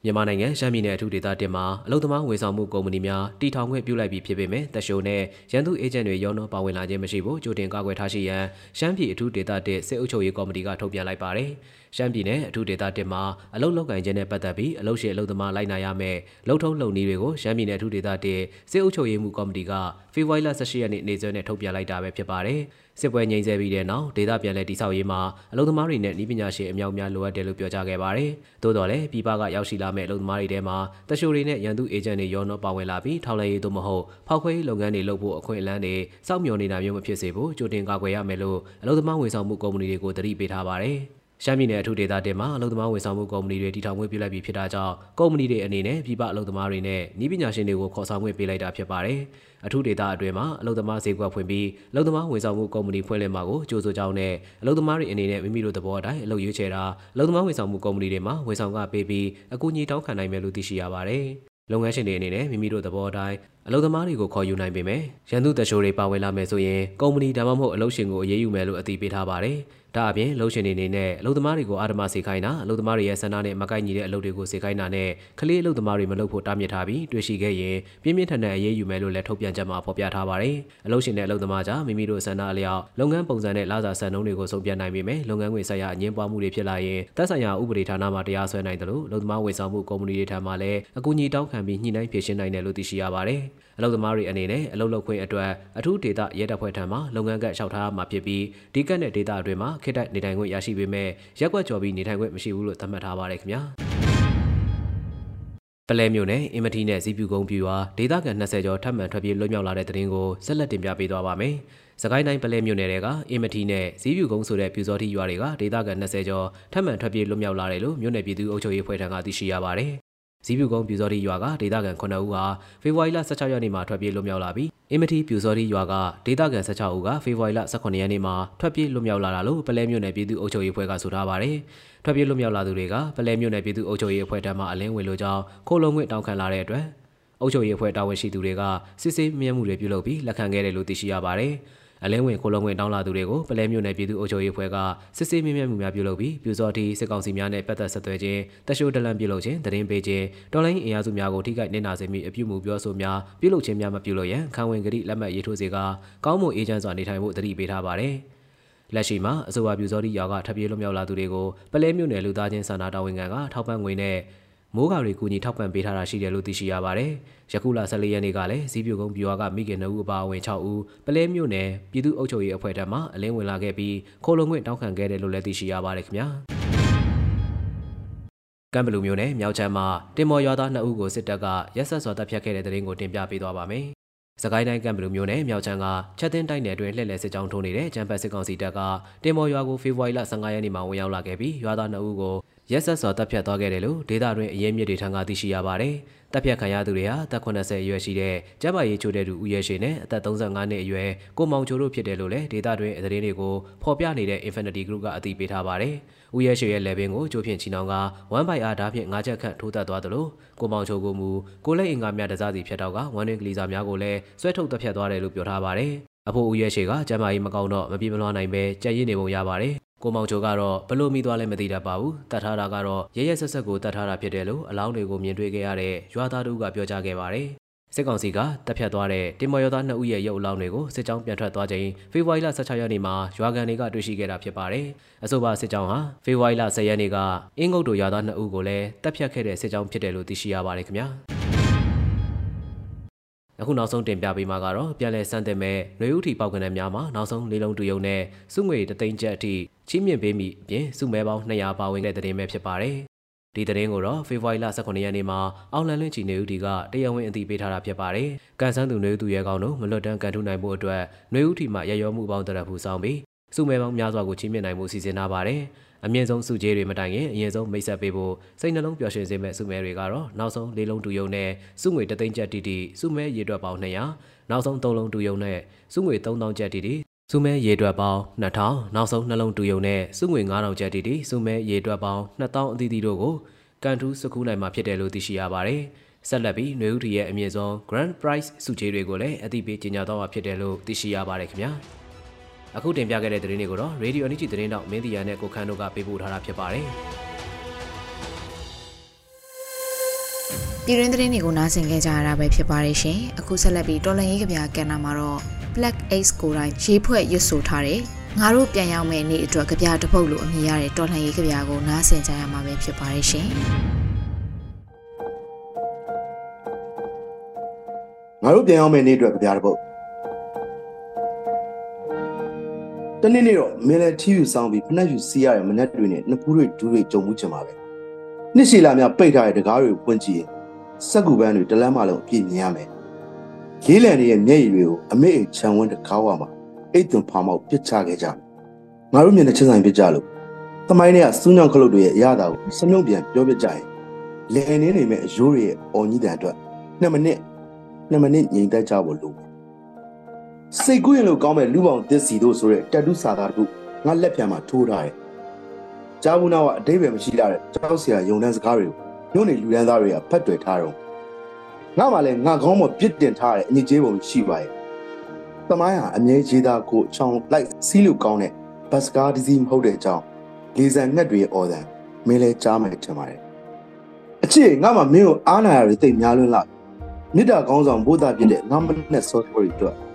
မြန်မာနိုင်ငံရှမ်းပြည်နယ်အထူးဒေသတင်မှာအလုံသမားဝန်ဆောင်မှုကုမ္ပဏီများတည်ထောင်ခွင့်ပြုလိုက်ပြီးဖြစ်ပေမဲ့တရှိုနဲ့ရန်သူအေဂျင့်တွေရောနှောပါဝင်လာခြင်းမရှိဘူးကြိုတင်ကာကွယ်ထားရှိရန်ရှမ်းပြည်အထူးဒေသတစ်စစ်အုပ်ချုပ်ရေးကော်မတီကထုတ်ပြန်လိုက်ပါတယ်။ရှမ်းပြည်နယ်အထူးဒေသတစ်မှာအလုတ်လောက်ကင်ခြင်းနဲ့ပတ်သက်ပြီးအလုတ်ရှိအလုတ်သမားလိုက်နာရမယ်လုံထုံးလုံနည်းတွေကိုရှမ်းပြည်နယ်အထူးဒေသတစ်စစ်အုပ်ချုပ်ရေးမှုကော်မတီကဖေဖော်ဝါရီလ18ရက်နေ့နေ့စွဲနဲ့ထုတ်ပြန်လိုက်တာပဲဖြစ်ပါတယ် စစ်ပွဲငြိမ်းချပြီးတဲ့နောက်ဒေသပြန်လည်တည်ဆောက်ရေးမှာအလုံသမားတွေနဲ့ဤပညာရှင်အများများလိုအပ်တယ်လို့ပြောကြားခဲ့ပါတယ်။သို့တော်လည်းပြည်ပကရောက်ရှိလာမဲ့အလုံသမားတွေထဲမှာတရှိုတွေနဲ့ရန်သူအေဂျင့်တွေရောနှောပါဝင်လာပြီးထောက်လှမ်းရေးသို့မဟုတ်ဖောက်ခွဲရေးလုပ်ငန်းတွေလုပ်ဖို့အခွင့်အလမ်းတွေစောင့်မျှော်နေတာမျိုးမဖြစ်စေဖို့ကြိုတင်ကာကွယ်ရမယ်လို့အလုံသမားဝန်ဆောင်မှုကုမ္ပဏီတွေကိုတတိပေးထားပါတယ်။ ရှမ်းပြည်နယ်အထူးဒေသတင်မှာအလုပ်သမားဝန်ဆောင်မှုကုမ္ပဏီတွေတည်ထောင်ခွင့်ပြုလိုက်ပြီးဖြစ်တာကြောင့်ကုမ္ပဏီတွေအနေနဲ့ပြည်ပအလုပ်သမားတွေနဲ့ဤပညာရှင်တွေကိုခေါ်ဆောင်ခွင့်ပေးလိုက်တာဖြစ်ပါတယ်။အထူးဒေသအတွင်းမှာအလုပ်သမားဈေးကွက်ဖွင့်ပြီးအလုပ်သမားဝန်ဆောင်မှုကုမ္ပဏီဖွင့်လှစ်မှာကိုကြိုးဆိုကြောင်းနဲ့အလုပ်သမားတွေအနေနဲ့မိမိတို့သဘောအတိုင်းအလုပ်ရွေးချယ်တာအလုပ်သမားဝန်ဆောင်မှုကုမ္ပဏီတွေမှာဝန်ဆောင်ကပေးပြီးအကူအညီတောင်းခံနိုင်မယ်လို့သိရှိရပါတယ်။လုပ်ငန်းရှင်တွေအနေနဲ့မိမိတို့သဘောအတိုင်းအလုပ်သမားတွေကိုခေါ်ယူနိုင်ပေမဲ့ရန်သူတရှိုးတွေပါဝင်လာမယ်ဆိုရင်ကုမ္ပဏီဒါမှမဟုတ်အလုပ်ရှင်ကိုအရေးယူမယ်လို့အသိပေးထားပါတယ်။ ဒါအပြင်လှုပ်ရှင်တွေအနေနဲ့အလုပ်သမားတွေကိုအာဓမစေခိုင်းတာအလုပ်သမားတွေရဲ့ဆန္ဒနဲ့မကိုက်ညီတဲ့အလုပ်တွေကိုစေခိုင်းတာနဲ့ကလေးအလုပ်သမားတွေမလုပ်ဖို့တားမြစ်ထားပြီးတွေ့ရှိခဲ့ရင်ပြင်းပြင်းထန်ထန်အရေးယူမယ်လို့လည်းထုတ်ပြန်ချက်မှာဖော်ပြထားပါတယ်။အလုပ်ရှင်နဲ့အလုပ်သမားကြားမိမိတို့ဆန္ဒအလျောက်လုပ်ငန်းပုံစံနဲ့လစာစံနှုန်းတွေကိုဆုံးဖြတ်နိုင်ပေမဲ့လုပ်ငန်းခွင်ဆိုင်ရာအငင်းပွားမှုတွေဖြစ်လာရင်သက်ဆိုင်ရာဥပဒေဌာနမှတရားစွဲနိုင်တယ်လို့အလုပ်သမားဝန်ဆောင်မှုကုမ္ပဏီတွေထံမှလည်းအကူအညီတောင်းခံပြီးညှိနှိုင်းဖြေရှင်းနိုင်တယ်လို့သိရှိရပါတယ်။အလုပ်သမားတွေအနေနဲ့အလုပ်လုပ်ခွင့်အတွက်အထူးဒေသရဲတပ်ဖွဲ့ထံမှလုပ်ငန်းကတ်လျှောက်ထားမှာဖြစ်ပြီးဒီကတ်နဲ့ဒေသအတွင်းမှာခိတိုက်နေထိုင်ခွင့်ရရှိပေမဲ့ရက်ွက်ကျော်ပြီးနေထိုင်ခွင့်မရှိဘူးလို့သတ်မှတ်ထားပါတယ်ခင်ဗျာပလဲမျိုးနဲ့အင်မတီနဲ့စီပြူကုန်းပြူဟာဒေသခံ20ကျော်ထပ်မံထွက်ပြေးလွတ်မြောက်လာတဲ့တဲ့ရင်ကိုဆက်လက်တင်ပြပေးသွားပါမယ်။စကိုင်းတိုင်းပလဲမြို့နယ်တွေကအင်မတီနဲ့စီပြူကုန်းဆိုတဲ့ပြူစောတိရွာတွေကဒေသခံ20ကျော်ထပ်မံထွက်ပြေးလွတ်မြောက်လာတယ်လို့မြို့နယ်ပြည်သူ့အုပ်ချုပ်ရေးဖွဲ့ထံကသိရှိရပါတယ် ဇီးပြူကုန်းပြူစောတိရွာကဒေသခံ9ဦးဟာဖေဖော်ဝါရီလ16ရက်နေ့မှာထွက်ပြေးလွတ်မြောက်လာပြီးအင်မတီပြူစောတိရွာကဒေသခံ16ဦးကဖေဖော်ဝါရီလ18ရက်နေ့မှာထွက်ပြေးလွတ်မြောက်လာတာလို့ပလဲမြို့နယ်ပြည်သူ့အုပ်ချုပ်ရေးအဖွဲ့ကဆိုထားပါတယ်။ထွက်ပြေးလွတ်မြောက်လာသူတွေကပလဲမြို့နယ်ပြည်သူ့အုပ်ချုပ်ရေးအဖွဲ့ထံမှအလင်းဝင်လို့ကြောင်းခိုးလုံငွေတောင်းခံလာတဲ့အတွက်အုပ်ချုပ်ရေးအဖွဲ့တာဝန်ရှိသူတွေကစစ်ဆေးမြဲမှုတွေပြုလုပ်ပြီးလက်ခံခဲ့တယ်လို့သိရှိရပါတယ်။ အလင်းဝင်ခိုလုံဝင်တောင်းလာသူတွေကိုပလဲမြို့နယ်ပြည်သူ့အုပ်ချုပ်ရေးအဖွဲ့ကစစ်ဆေးမြင့်မြတ်မှုများပြုလုပ်ပြီးပြူစောတိစစ်ကောင်စီများနဲ့ပတ်သက်ဆက်သွယ်ခြင်းတရှိုးတလန့်ပြုလုပ်ခြင်းတရင်ပေးခြင်းတော်လိုင်းအင်အားစုများကိုထိခိုက်နေတာစေမိအပြုမှုပြောဆိုများပြုလုပ်ခြင်းများမပြုလုပ်ရန်ခံဝင်ကတိလက်မှတ်ရေးထိုးစေကကောင်းမွန်အေဂျင့်စွာနေထိုင်ဖို့တတိပေးထားပါတယ်။လက်ရှိမှာအဆိုပါပြူစောတိရွာကထပ်ပြေးလွတ်မြောက်လာသူတွေကိုပလဲမြို့နယ်လူသားချင်းစာနာတော်ဝင်ခံကထောက်ပံ့ငွေနဲ့ မိုးကာတွေကူညီထောက်ပံ့ပေးထားတာရှိတယ်လို့သိရှိရပါတယ်။ယခုလ14ရက်နေ့ကလည်းစီးပြူကုန်းပြူရွာကမိခင်နှုတ်အပါအဝင်6ဦးပလဲမြို့နယ်ပြည်သူ့အုပ်ချုပ်ရေးအဖွဲ့ထံမှအလင်းဝင်လာခဲ့ပြီးခိုးလုံခွင့်တောင်းခံခဲ့တယ်လို့လည်းသိရှိရပါတယ်ခင်ဗျာ။ကမ်ဘလူမျိုးနဲ့မြောက်ချမ်းမှာတင်မော်ရွာသား2ဦးကိုစစ်တပ်ကရက်ဆက်စွာတပ်ဖြတ်ခဲ့တဲ့တဲ့ရင်ကိုတင်ပြပေးသွားပါမယ်။စကိုင်းတိုင်းကံဘလူမျိုးနဲ့မြောက်ချမ်းကချက်တင်တိုက်နယ်တွင်လှည့်လည်စစ်ကြောင်းထိုးနေတဲ့ကျန်းပက်စစ်ကောင်စီတပ်ကတင်မော်ရွာကိုဖေဖော်ဝါရီလ15ရက်နေ့မှာဝင်ရောက်လာခဲ့ပြီးရွာသား2ဦးကို ရက်ဆက်စွာတပ်ဖြတ်သွားခဲ့တယ်လို့ဒေသတွင်းအရေးမြစ်တွေထံကသိရှိရပါတယ်။တပ်ဖြတ်ခံရသူတွေဟာတပ်80အရွယ်ရှိတဲ့ကျန်းမာရေးချိုးတဲ့သူဦးရဲရှိနဲ့အသက်35နှစ်အရွယ်ကိုမောင်ချိုတို့ဖြစ်တယ်လို့လည်းဒေသတွင်းသတင်းတွေကိုဖော်ပြနေတဲ့ Infinity Group ကအသိပေးထားပါတယ်။ဦးရဲရှိရဲ့လေဘင်းကိုကြိုးဖြင့်ချီနှောင်းက1 by R ဓာတ်ဖြင့်၅ချက်ခန့်ထိုးတက်သွားတယ်လို့ကိုမောင်ချိုကမူကိုလက်အင်္ဂါများတစားစီဖြတ်တော့ကဝမ်တွင်ကလီစာများကိုလည်းဆွဲထုတ်တပ်ဖြတ်သွားတယ်လို့ပြောထားပါတယ်။အဖိုးဦးရဲရှိကကျမ်းမာရေးမကောင်းတော့မပြေမလွှားနိုင်ပဲကြက်ရည်နေပုံရပါတယ် ကိုမောင်ချိုကတော့ဘလို့မိသွားလဲမသိတတ်ပါဘူးတတ်ထားတာကတော့ရရဆက်ဆက်ကိုတတ်ထားတာဖြစ်တယ်လို့အလောင်းတွေကိုမြင်တွေ့ခဲ့ရတဲ့ရွာသားတို့ကပြောကြားခဲ့ပါတယ်စစ်ကောင်စီကတပ်ဖြတ်သွားတဲ့တင်မော်ယောသား2ဦးရဲ့ရုပ်အလောင်းတွေကိုစစ်ကြောင်းပြန်ထွက်သွားချိန်ဖေဖော်ဝါရီလ16ရက်နေ့မှာရွာကန်တွေကတွေ့ရှိခဲ့တာဖြစ်ပါတယ်။အဆိုပါစစ်ကြောင်းဟာဖေဖော်ဝါရီလ10ရက်နေ့ကအင်းငုတ်တို့ရွာသား2ဦးကိုလည်းတပ်ဖြတ်ခဲ့တဲ့စစ်ကြောင်းဖြစ်တယ်လို့သိရှိရပါတယ်ခင်ဗျာ။ အခုနောက်ဆုံးတင်ပြပေးမှာကတော့ပြန်လည်စမ်းသစ်မဲ့ຫນွေဥတီပေါက်ကနန်းများမှာနောက်ဆုံးလေးလုံးတူယုံနဲ့စုငွေတသိန်းကျပ်အထိချီးမြှင့်ပေးမိအပြင်စုမဲပေါင်း200ပါဝင်တဲ့တဲ့တင်ပဲဖြစ်ပါတယ်။ဒီသတင်းကိုတော့ဖေဖော်ဝါရီလ18ရက်နေ့မှာအောင်လန်လွင့်ချီနေဦးတီကတရားဝင်အသိပေးထားတာဖြစ်ပါတယ်။ကန်ဆန်းသူနေဦးသူရဲကောင်းတို့မလွတ်တမ်းကန်ထုနိုင်ဖို့အတွက်နေဦးတီမှရရောမှုပေါင်းတရဖူဆောင်ပြီးစုမဲပေါင်းများစွာကိုချီးမြှင့်နိုင်မှုစီစဉ်ထားပါတယ်။ အမြင့်ဆုံးစုကြေးတွေမတိုင်ခင်အရင်ဆုံးမိတ်ဆက်ပေးဖို့စိတ်နှလုံးပျော်ရွှင်စေမဲ့စုမဲတွေကတော့နောက်ဆုံးလေးလုံးတူယုံနဲ့စုငွေတသိန်းကျပ်တီတီစုမဲရေတွက်ပေါင်း200နောက်ဆုံးသုံးလုံးတူယုံနဲ့စုငွေ3000ကျပ်တီတီစုမဲရေတွက်ပေါင်း2000နောက်ဆုံးနှလုံးတူယုံနဲ့စုငွေ9000ကျပ်တီတီစုမဲရေတွက်ပေါင်း2000အသီးသီးတို့ကိုကန်ထူးစကူးနိုင်မှာဖြစ်တယ်လို့သိရှိရပါတယ်ဆက်လက်ပြီးຫນွေဥတီရဲ့အမြင့်ဆုံး Grand Prize စုချေးတွေကိုလည်းအသိပေးကြေညာတော့မှာဖြစ်တယ်လို့သိရှိရပါတယ်ခင်ဗျာ။ အခုတင်ပြခဲ့တဲ့သတင်းတွေကိုတော့ Radio Unity သတင်းတောက်မင်းတီယာနဲ့ကိုခန်းတို့ကပေးပို့ထားတာဖြစ်ပါတယ်။ပြည်ရင်းသတင်းတွေကိုနားဆင်ကြကြရတာပဲဖြစ်ပါတယ်ရှင်။အခုဆက်လက်ပြီးတော်လန်ရေးကဗျာကန်နာမှာတော့ Black Ace ကိုတိုင်းရေးဖွဲ့ရွတ်ဆိုထားတဲ့ငါတို့ပြန်ရောက်မဲ့နေ့အတွက်ကဗျာတစ်ပုတ်လိုအမည်ရတဲ့တော်လန်ရေးကဗျာကိုနားဆင်ကြရမှာပဲဖြစ်ပါတယ်ရှင်။ငါတို့ပြန်ရောက်မဲ့နေ့အတွက်ကဗျာတစ်ပုတ် တနေ့နေ့တော့မင်းလည်းထီးယူဆောင်ပြီးဖနက်ယူစီးရတဲ့မနက်တွေနဲ့နှစ်ဖူးတွေဒူးတွေကြုံမှုချင်ပါပဲနှစ်ရှည်လာများပိတ်ထားတဲ့တကားတွေပွင့်ကြည့်စက်ကူပန်းတွေတလန်းမှလုံးအပြည့်မြင်ရမယ်လေးလံရဲ့မျက်ရည်တွေကိုအမေအိမ်ခြံဝန်းတကားဝမှာအိတ်သွန်ဖာမောက်ပစ်ချခဲ့ကြငါတို့မျက်နှာချင်းဆိုင်ပစ်ကြလို့သမိုင်းတွေကစူးညောင်ခလုတ်တွေရဲ့အရသာကိုစမြုံပြန်ပြောပြကြရင်လေနေနေမဲ့အယိုးတွေရဲ့အော်ကြီးတန်အတွက်2မိနစ်2မိနစ်ငြိမ်သက်ကြဖို့လို စိတ်ကူးရင်လို့ကောင်းမဲ့လူပေါင်းသစ်စီတို့ဆိုတဲ့တက်တူးစာသားတခုငါလက်ဖြံမှာထိုးထားတယ်။ကြားဘူးနာကအတိတ်ပဲမရှိလာတဲ့ကြောက်စရာယုံနှန်းစကားတွေကိုညို့နေလူရန်သားတွေကဖတ်တွေ့ထားတော့ငါမှလည်းငါကောင်းမပြစ်တင်ထားတဲ့အညစ်အကြေးပုံရှိပါရဲ့။သမိုင်းဟာအမြဲကြီးသားကိုချောင်းလိုက်စီးလို့ကောင်းတဲ့ဘတ်စကားတစ်စီးမဟုတ်တဲ့အကြောင်းလေးစံငှက်တွေရဲ့အော်ဒန်မင်းလဲကြားမယ်ထင်ပါတယ်။အချစ်ငါမှမင်းကိုအားနာရတွေတိတ်များလွန်းလာမြစ်တာကောင်းဆောင်ဘိုးသားပြတဲ့ငါမနဲ့ source story တို့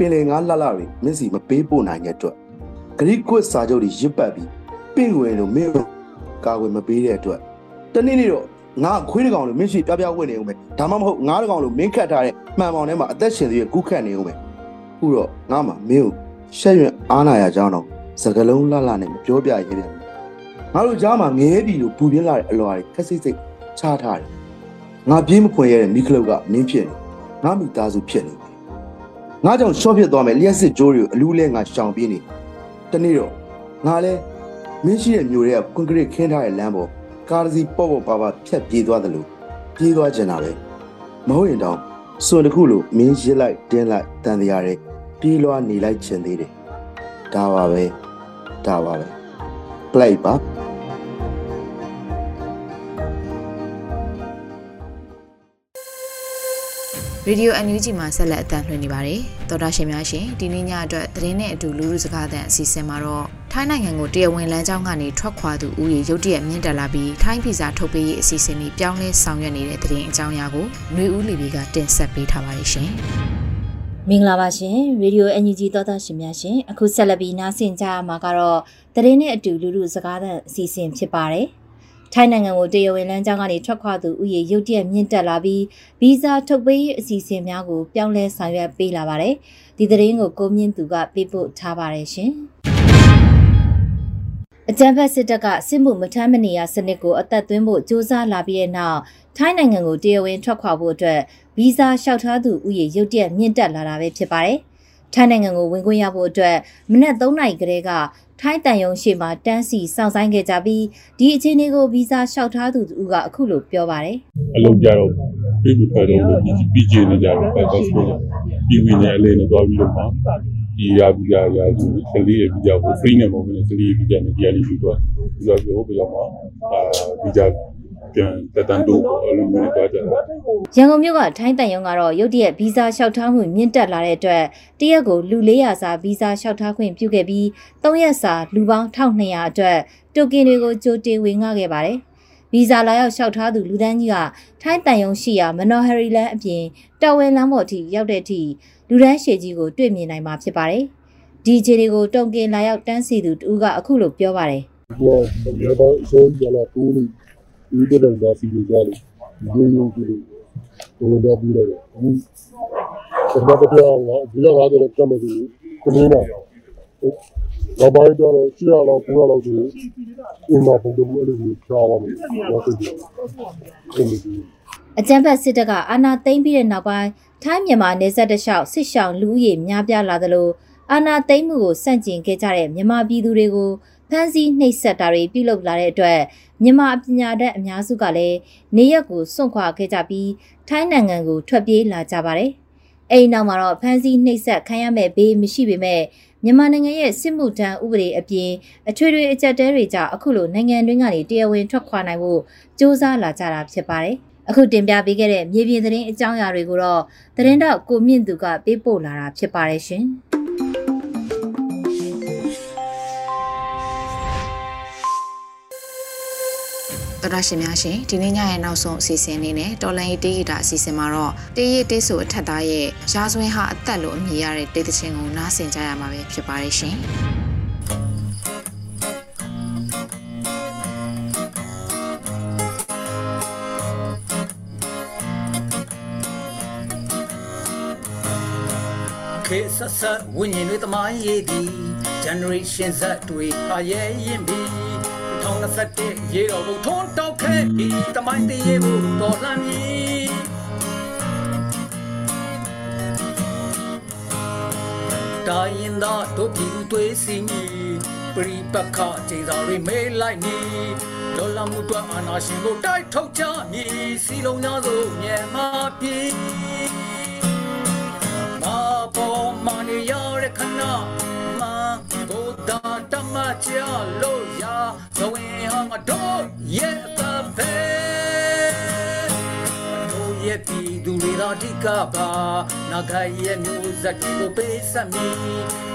ပင်လယ်ငါလှလှတွေမင်းစီမပေးပို့နိုင်တဲ့အတွက်ဂရိကွတ်စာချုပ်တွေရစ်ပတ်ပြီးပင့်ဝင်လို့မင်းကာကွယ်မပေးတဲ့အတွက်တနေ့နေ့တော့ငါခွေးတကောင်လို့မင်းရှိပြပြဝင်နေဦးမယ်ဒါမှမဟုတ်ငါးတကောင်လို့မင်းခတ်ထားတဲ့မှန်ပေါင်ထဲမှာအသက်ရှင်သေးကူးခတ်နေဦးမယ်ခုတော့ငါမှမင်းကိုရှက်ရွံ့အားနာရကြောင်းတော့စကလုံးလှလှနဲ့မပြောပြရဲတယ်ငါတို့ကြားမှာငဲပြီလို့ပူပြင်းလာတဲ့အလွာတွေခက်စိတ်စိတ်ချထားတယ်ငါပြေးမခွင်ရတဲ့မိခလုတ်ကမင်းဖြစ်နေငါမိသားစုဖြစ်နေ ငါကြောင့်ရှော့ဖြစ်သွားမယ်လျှက်စစ်ကြိုးတွေကိုအလူးလဲငါရှောင်ပြေးနေတနေ့တော့ငါလဲမင်းရှိတဲ့မျိုးတွေကကွန်ကရစ်ခင်းထားတဲ့လမ်းပေါ်ကားစီပေါ့ပေါ့ပါပါဖြတ်ပြေးသွားတယ်လို့ပြေးသွားကြတာပဲမဟုတ်ရင်တော့စွန်တစ်ခုလို့မင်းရစ်လိုက်တင်းလိုက်တန်တရားတွေပြေးလွှားနေလိုက်ချင်သေးတယ်ဒါပါပဲဒါပါပဲ play ပါ ရေဒီယို NUG မှာဆက်လက်အသံလွှင့်နေပါတယ်။သောတာရှင်များရှင်ဒီနေ့ညအတွက်သတင်းနဲ့အတူလူလူစကားသံအစီအစဉ်မှာတော့ထိုင်းနိုင်ငံကိုတရားဝင်လမ်းကြောင်းကနေထွက်ခွာသူဦးရေရုတ်တရက်မြင့်တက်လာပြီးထိုင်းဗီဇာထုတ်ပေးရေးအစီအစဉ်တွေပြောင်းလဲဆောင်ရွက်နေတဲ့သတင်းအကြောင်းအရာကိုຫນွေဦးလီဘီကတင်ဆက်ပေးထားပါတယ်ရှင်။မင်္ဂလာပါရှင်ရေဒီယို NUG သောတာရှင်များရှင်အခုဆက်လက်ပြီးနားဆင်ကြရမှာကတော့သတင်းနဲ့အတူလူလူစကားသံအစီအစဉ်ဖြစ်ပါတယ်။ ထိုင်းနိုင်ငံကိုတရားဝင်လမ်းကြောင်းကနေထွက်ခွာသူဥယေရုတ်တရက်မြင့်တက်လာပြီးဗီဇာထုတ်ပေးရေးအစီအစဉ်များကိုပြောင်းလဲဆောင်ရွက်ပေးလာပါတယ်။ဒီသတင်းကိုကိုမြင့်သူကပေးပို့ထားပါတယ်ရှင်။အကြံဖက်စစ်တပ်ကစစ်မှုမထမ်းမနေရစနစ်ကိုအသက်သွင်းဖို့ကြိုးစားလာပြီးတဲ့နောက်ထိုင်းနိုင်ငံကိုတရားဝင်ထွက်ခွာဖို့အတွက်ဗီဇာလျှောက်ထားသူဥယေရုတ်တရက်မြင့်တက်လာတာပဲဖြစ်ပါတယ်။ထိုင်းနိုင်ငံကိုဝင်ခွင့်ရဖို့အတွက်မနက်3နာရီကလေးက ထိုင်းတန်ယုံရှိမှတန်းစီစောင့်ဆိုင်ခဲ့ကြပြီးဒီအခြေအနေကိုဗီဇာလျှောက်ထားသူကအခုလိုပြောပါတယ်အလုပ်ကြတော့ပြည်ပဖက်တော့ပြီးကြနေကြတော့ပတ်သက်ဆိုပြီးဝင်နေအလေးနဲ့တွားပြီးတော့မှဒီရာဗီဇာရာဇူကလေးရဲ့ဗီဇာကို free နဲ့မဟုတ်ဘူးကလေးရဲ့ဗီဇာနဲ့ဒီအလေးပြီးတော့ပြီးတော့ပြောပြတော့မှအာဗီဇာ ပြန်တက်တန်းတို့အလုံးမျိုးသွားကြတယ်ရန်ကုန်မြို့ကထိုင်းတန်ယုံကတော့ရုတ်တရက်ဗီဇာလျှောက်ထားမှုမြင့်တက်လာတဲ့အတွက်တရက်ကိုလူ400စာဗီဇာလျှောက်ထားခွင့်ပြုခဲ့ပြီး3ရက်စာလူပေါင်း1200အတွက်တိုကင်တွေကိုကြိုတင်ဝေငှခဲ့ပါတယ်ဗီဇာလာရောက်လျှောက်ထားသူလူဒန်းကြီးကထိုင်းတန်ယုံရှိရာမနော်ဟရီလန်အပြင်တော်ဝဲလမ်းပေါ်ထိရောက်တဲ့အထိလူဒန်းရှည်ကြီးကိုတွေ့မြင်နိုင်မှာဖြစ်ပါတယ်ဒီခြေတွေကိုတုံကင်လာရောက်တန်းစီသူတူကအခုလိုပြောပါတယ်။ဒီကတော့ဆိုကြလာတူးဒီ တဲ့တော့စီကြတယ်ဒီလိုမျိုးကြီးဟိုတော့ပြီးတော့ဘူးဘာပဲပြောင်းဒီလိုဟာတော့ကမယ်ဒီကမင်းနာတော့ဘာတော့ရှိရတော့ပူရတော့ဒီအင်းမပုံတော့အဲ့လိုချာပါမယ်တော့ဒီအကြံဖက်စစ်တပ်ကအာဏာသိမ်းပြီးတဲ့နောက်ပိုင်းထိုင်းမြန်မာနယ်စပ်တလျှောက်စစ်ရှောင်လူဦးရေများပြားလာသလိုအာဏာသိမ်းမှုကိုစန့်ကျင်ခဲ့ကြတဲ့မြန်မာပြည်သူတွေကိုဖမ်းဆီးနှိပ်စက်တာတွေပြုလုပ်လာတဲ့အတွက် မြန်မာပညာတတ်အများစုကလည်းနေရက်ကိုစွန့်ခွာခဲ့ကြပြီးထိုင်းနိုင်ငံကိုထွက်ပြေးလာကြပါတယ်။အဲဒီနောက်မှာတော့ဖမ်းဆီးနှိပ်စက်ခံရမဲ့ဘေးမရှိပေမဲ့မြန်မာနိုင်ငံရဲ့စစ်မှုထမ်းဥပဒေအပြင်အထွေထွေအကြက်တဲတွေကြောင့်အခုလိုနိုင်ငံတွင်းကနေတရားဝင်ထွက်ခွာနိုင်ဖို့စ조사လာကြတာဖြစ်ပါတယ်။အခုတင်ပြပေးခဲ့တဲ့မြေပြင်သတင်းအကြောင်းအရာတွေကိုတော့သတင်းတော့ကိုမြင့်သူကပေးပို့လာတာဖြစ်ပါတယ်ရှင်။ တော်ရရှင်များရှင်ဒီနေ့ညရဲ့နောက်ဆုံးအစီအစဉ်လေးနဲ့တော်လန်ရေးတေးဂီတာအစီအစဉ်မှာတော့တေးရတေးဆိုအထက်သားရဲ့ရာဇဝင်ဟာအသက်လို့အမည်ရတဲ့တေးသချင်းကိုနားဆင်ကြရမှာပဲဖြစ်ပါတယ်ရှင်ခေဆက်ဆက်ဝိညာဉ်တွေတမိုင်းရေးသည် generation Z တွေအရဲ့ရင်ပြီး 2021ရေတော်ဘုံထွန်းတောက်ခဲ့ဒီတမိုင်းတရေဘူးတော်လှန်မည်တိုင်းရင်သာတို့ပြည်သူတွေးစင်းကြီးပရိပခခြေစာတွေမေးလိုက်နီဒေါ်လာမှုတွက်အာနာရှင်ကိုတိုက်ထုတ်ကြမည်စီလုံးများစုမြန်မာပြည်မပေါ်မနေရတဲ့ခဏမဘုဒ္ဓတ မချလို့ရဇဝင်ဟောငါတို့ရဲ့သဘဲတို့ရဲ့ပြည်သူတွေသာအဓိကပါနာဂရဲ့မျိုးဇက်ကိုပေးစမီ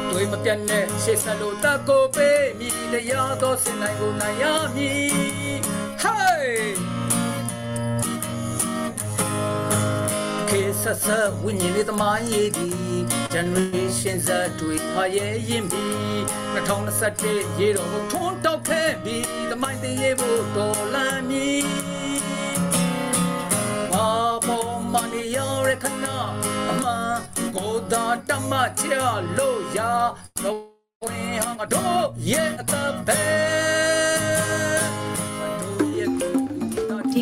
တွေမပြတ်နဲ့ရှေ့ဆက်လို့တကိုပေးမိတရားတော်စင်နိုင်ကိုနိုင်ရမည် Hey! ခေဆက်ဆက်ဝိညာဉ်လေးသမိုင်းရေးသည် generation Z တွေဖာရဲ့ရင်ပြီး2021ရေတော်ကိုထွန်းတောက်ခဲ့ပြီးသမိုင်းတင်ရေးဖို့တော်လန်မည်ဘာပေါ်မနေရတဲ့ခဏအမှန်ကိုသာတမချလို့ရတော့ဝင်ဟန်တော့ရဲ့အသက်ပဲဒီ